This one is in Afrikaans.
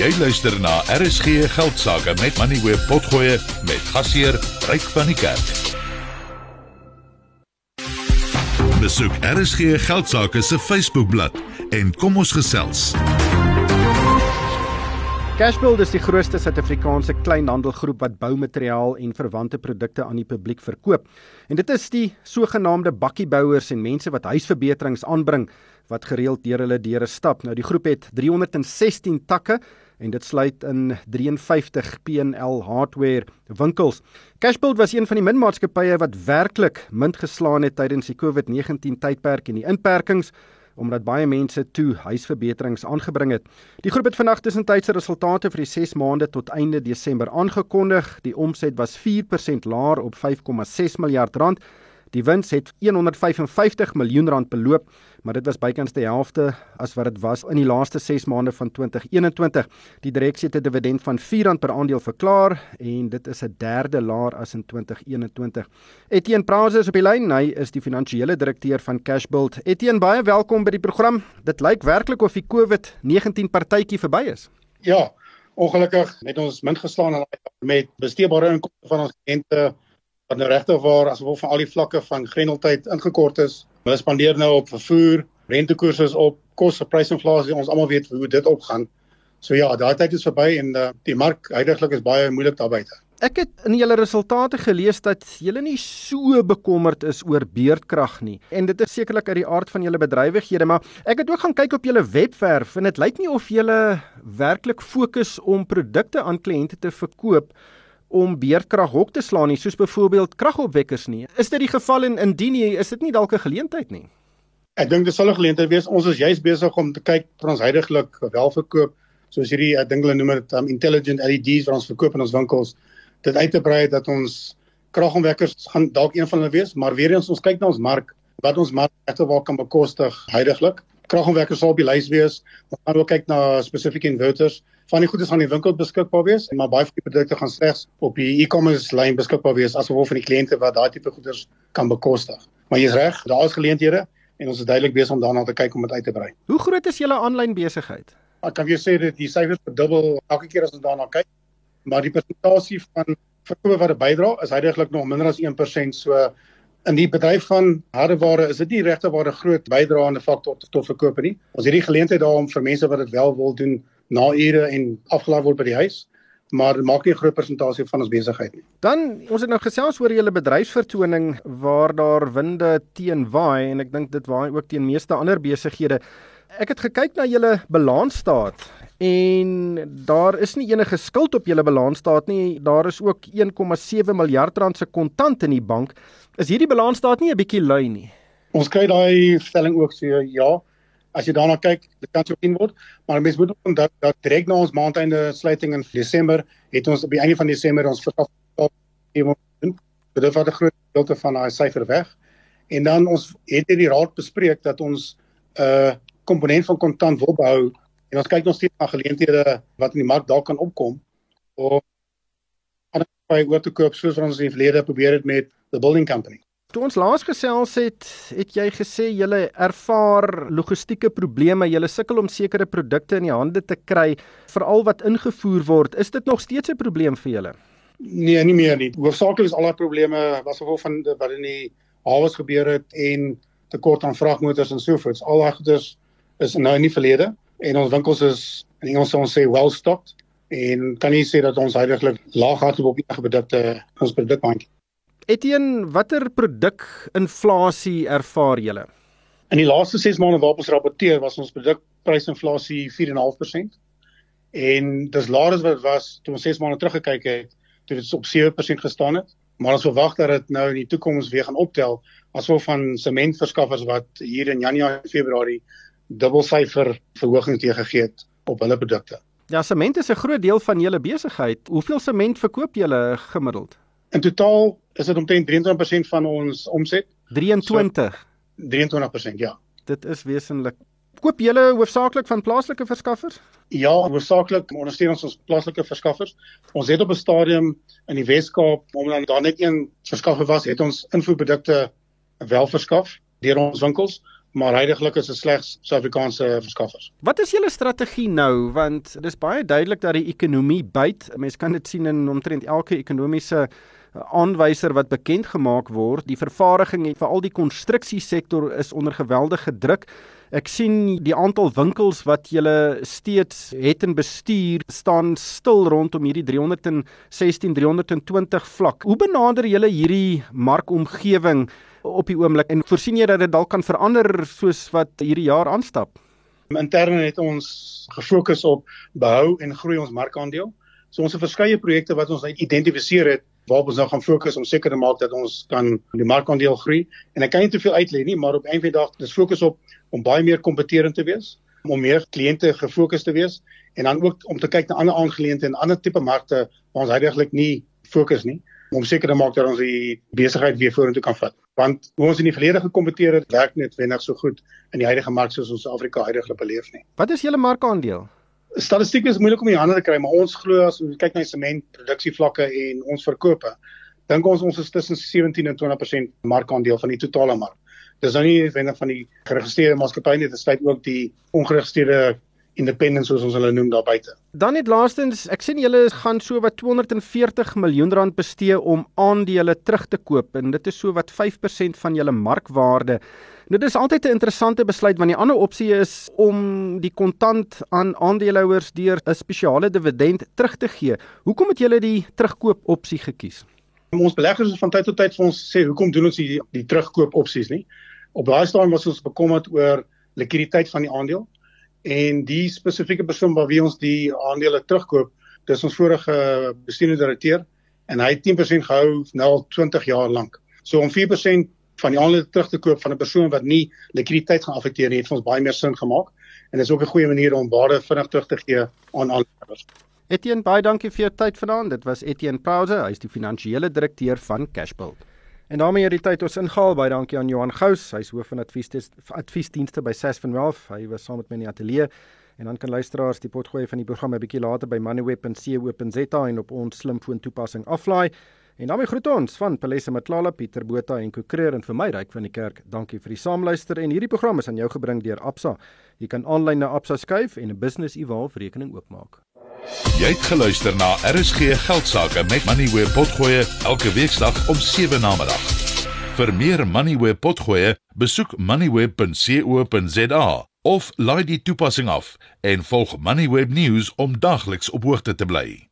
Jy luister na RSG Geldsaake met Money Web Potgoe met gasheer Ryk van die Kerk. Besoek RSG Geldsaake se Facebookblad en kom ons gesels. Cashbuild is die grootste Suid-Afrikaanse kleinhandelgroep wat boumateriaal en verwante produkte aan die publiek verkoop. En dit is die sogenaamde bakkiebouers en mense wat huisverbeterings aanbring wat gereeld deur hulle deure stap. Nou die groep het 316 takke en dit sluit in 53 PNL hardware winkels. Cashbuild was een van die minmaatskappye wat werklik mint geslaan het tydens die COVID-19 tydperk en die inperkings omdat baie mense toe huisverbeterings aangebring het. Die groep het vandag tussentydse resultate vir die 6 maande tot einde Desember aangekondig. Die omset was 4% laer op 5,6 miljard rand. Die wins het 155 miljoen rand beloop, maar dit was bykans die helfte as wat dit was in die laaste 6 maande van 2021. Die direksie het 'n dividend van R4 per aandeel verklaar en dit is 'n derde laer as in 2021. Etienne Prause is op die lyn. Hy is die finansiële direkteur van Cashbuild. Etienne, baie welkom by die program. Dit lyk werklik of die COVID-19 partytjie verby is. Ja, ongelukkig het ons min geslaan met besteedbare inkomste van ons kliënte wat nou regtig waar as gevolg van al die vlakke van grendeltyd ingekort is. Hulle spandeer nou op vervoer, rentekoerse is op, kosprysinflasie, ons almal weet hoe dit opgaan. So ja, daai tyd is verby en uh, die mark heidaglik is baie moeilik daar buite. Ek het in julle resultate gelees dat julle nie so bekommerd is oor beerdkrag nie. En dit is sekerlik uit die aard van julle bedrywighede, maar ek het ook gaan kyk op julle webwerf en dit lyk nie of julle werklik fokus om produkte aan kliënte te verkoop om beerdkrag hok te slaan nie, soos byvoorbeeld kragopwekkers nie. Is dit die geval en indien nie, is dit nie dalk 'n geleentheid nie? Ek dink dit sal 'n geleentheid wees. Ons is juist besig om te kyk vir ons heidaglik welverkoop, soos hierdie ek dink hulle noem dit um, intelligent LEDs wat ons verkoop in ons winkels. Dit uit te brei dat ons kragopwekkers gaan dalk een van hulle wees, maar weer eens ons kyk na ons mark, wat ons mark regte waar kan bekostig heidaglik. Kragopwekkers sal op die lys wees. Ons gaan ook kyk na spesifieke inverters van die goedes gaan in die winkel beskikbaar wees, maar baie van die produkte gaan slegs op die e-commerce lyn beskikbaar wees as gevolg van die kliënte wat daai tipe goederes kan bekostig. Maar jy's reg, daar is geleenthede en ons is duidelik besig om daarna te kyk om dit uit te brei. Hoe groot is julle aanlyn besigheid? Ek kan weer sê dat die syfers verdubbel elke keer as ons daarna kyk, maar die persentasie van verkope wat bydra is heidaglik nog minder as 1%, so in die bedryf van hardeware is dit nie regte waar 'n groot bydraende faktor tot, tot verkope nie. Ons het hierdie geleentheid daar om vir mense wat dit wel wil doen na ure en afgelaai word by die huis, maar dit maak nie 'n groot persentasie van ons besigheid nie. Dan ons het nou gesels oor julle bedryfsvertoning waar daar winde teen waai en ek dink dit waai ook teen meeste ander besighede. Ek het gekyk na julle balansstaat en daar is nie enige skuld op julle balansstaat nie. Daar is ook 1,7 miljard rand se kontant in die bank. Is hierdie balansstaat nie 'n bietjie lui nie? Ons kry daai stelling ook so ja, as jy daarna kyk, dit kan so in word, maar mens moet onthou dat, direk na ons maandeinde sluiting in Desember het ons op die einde van Desember ons verskaf dit wat 'n groot gedeelte van daai syfer weg. En dan ons het hierdie raad bespreek dat ons 'n uh, komponent van kontant wil behou en ons kyk nog steeds na geleenthede wat in die mark dalk kan opkom om ander by oor te koop soos ons in die verlede probeer het met the building company. Toe ons laas gesels het, het jy gesê julle ervaar logistieke probleme, julle sukkel om sekere produkte in die hande te kry, veral wat ingevoer word. Is dit nog steeds 'n probleem vir julle? Nee, nie meer nie. Hoofsaaklik is al daai probleme was gevolg van wat in die hawes gebeur het en tekort aan vragmotors en sovoorts. Al daai goeders is nou in die verlede en ons winkels is in Engels ons sê well stocked en kan nie sê dat ons heidaglik laag gehad het op enige produkte ons produkbank. Etienne, watter produkinflasie ervaar julle? In die laaste 6 maande waarop ons rapporteer, was ons produkprysinflasie 4.5%. En dis laer as wat dit was toe ons 6 maande terug gekyk het, toe dit op 7% gestaan het. Maar ons verwag dat dit nou in die toekoms weer gaan optel asof van sementverskaffers wat hier in Januarie en Februarie dubbelsyfer verhogings gegee het op hulle produkte. Ja, sement is 'n groot deel van julle besigheid. Hoeveel sement verkoop julle gemiddeld? In totaal is dit omtrent 23% van ons omset. 23. So, 23%, ja. Dit is wesentlik. Koop julle hoofsaaklik van plaaslike verskaffers? Ja, hoofsaaklik ondersteun ons ons plaaslike verskaffers. Ons het op 'n stadium in die Wes-Kaap, omdat daar net een verskaffer was, het ons invoerprodukte wel verskaf deur ons winkels, maar heidaglik is dit slegs Suid-Afrikaanse verskaffers. Wat is julle strategie nou want dis baie duidelik dat die ekonomie byt. Mense kan dit sien in omtrent elke ekonomiese aanwyser wat bekend gemaak word. Die vervaardiging en veral die konstruksiesektor is onder geweldige druk. Ek sien die aantal winkels wat julle steeds het in bestuur staan stil rondom hierdie 316 320 vlak. Hoe benader julle hierdie markomgewing op die oomblik en voorsien jy dat dit dalk kan verander soos wat hierdie jaar aanstap? Interne het ons gefokus op behou en groei ons markandeel. So ons het verskeie projekte wat ons identifiseer het waarop ons nou gaan fokus om seker te maak dat ons kan die markandeel groei. En ek kan nie te veel uitlei nie, maar op een van die dae dis fokus op om baie meer kompeterend te wees, om meer kliënte gefokus te wees en dan ook om te kyk na ander aangeleenthede en ander tipe markte waar ons heidaglik nie fokus nie om seker te maak dat ons die besigheid weer vorentoe kan vat. Want hoe ons in die verlede gekompeteer het, werk net wenig so goed in die huidige mark soos ons Afrika heidaglik beleef nie. Wat is julle markandeel? Statistiek is moeilik om in die hande te kry, maar ons glo as ons kyk na sement produksievlakke en ons verkope, dink ons ons is tussen 17 en 20% markandeel van die totale mark. Dis nou nie wenig van die geregistreerde maatskappye nie, dit sluit ook die ongeregistreerde independents soos ons hulle noem daar buite. Dan net laastens, ek sien julle gaan so wat 240 miljoen rand bestee om aandele terug te koop en dit is so wat 5% van julle markwaarde. Dit is altyd 'n interessante besluit want die ander opsie is om die kontant aan aandeelhouers deur 'n spesiale dividend terug te gee. Hoekom het julle die terugkoop opsie gekies? Ons beleggers het van tyd tot tyd vir ons sê hoekom doen ons die, die terugkoop opsies nie? Op daai stadium was ons bekommerd oor likwiditeit van die aandeel en die spesifieke persoon by wie ons die aandele terugkoop, dis ons vorige bestuurende direkteur en hy het 10% gehou nou al 20 jaar lank. So om 4% van die aandele terug te koop van 'n persoon wat nie likwiditeit gaan affekteer nie, het vir ons baie meer sin gemaak en dit is ook 'n goeie manier om waarde vinnig terug te gee aan aandeelhouers. Etienne, baie dankie vir jou tyd vanaand. Dit was Etienne Pause, hy is die finansiële direkteur van Cashbuild. En daarmee het die tyd ons ingehaal. Baie dankie aan Johan Gous, hy's hoof van adviesdienste adviesdienste by Sas van Wealth. Hy was saam met my in die ateljee. En dan kan luisteraars die potgooi van die program 'n bietjie later by moneyweb.co.za en op ons slimfoon toepassing aflaai. En daarmee groet ons van Palesa Matlala, Pieter Botha en Kokreer en vir my ryk van die kerk. Dankie vir die saamluister en hierdie program is aan jou gebring deur Absa. Jy kan aanlyn na Absa skuif en 'n business evolve rekening oopmaak. Jy het geluister na RSG Geldsaake met Money where potgoe elke weeksdag om 7 na middag. Vir meer Money where potgoe, besoek moneyweb.co.za of laai die toepassing af en volg Moneyweb News om dagliks op hoogte te bly.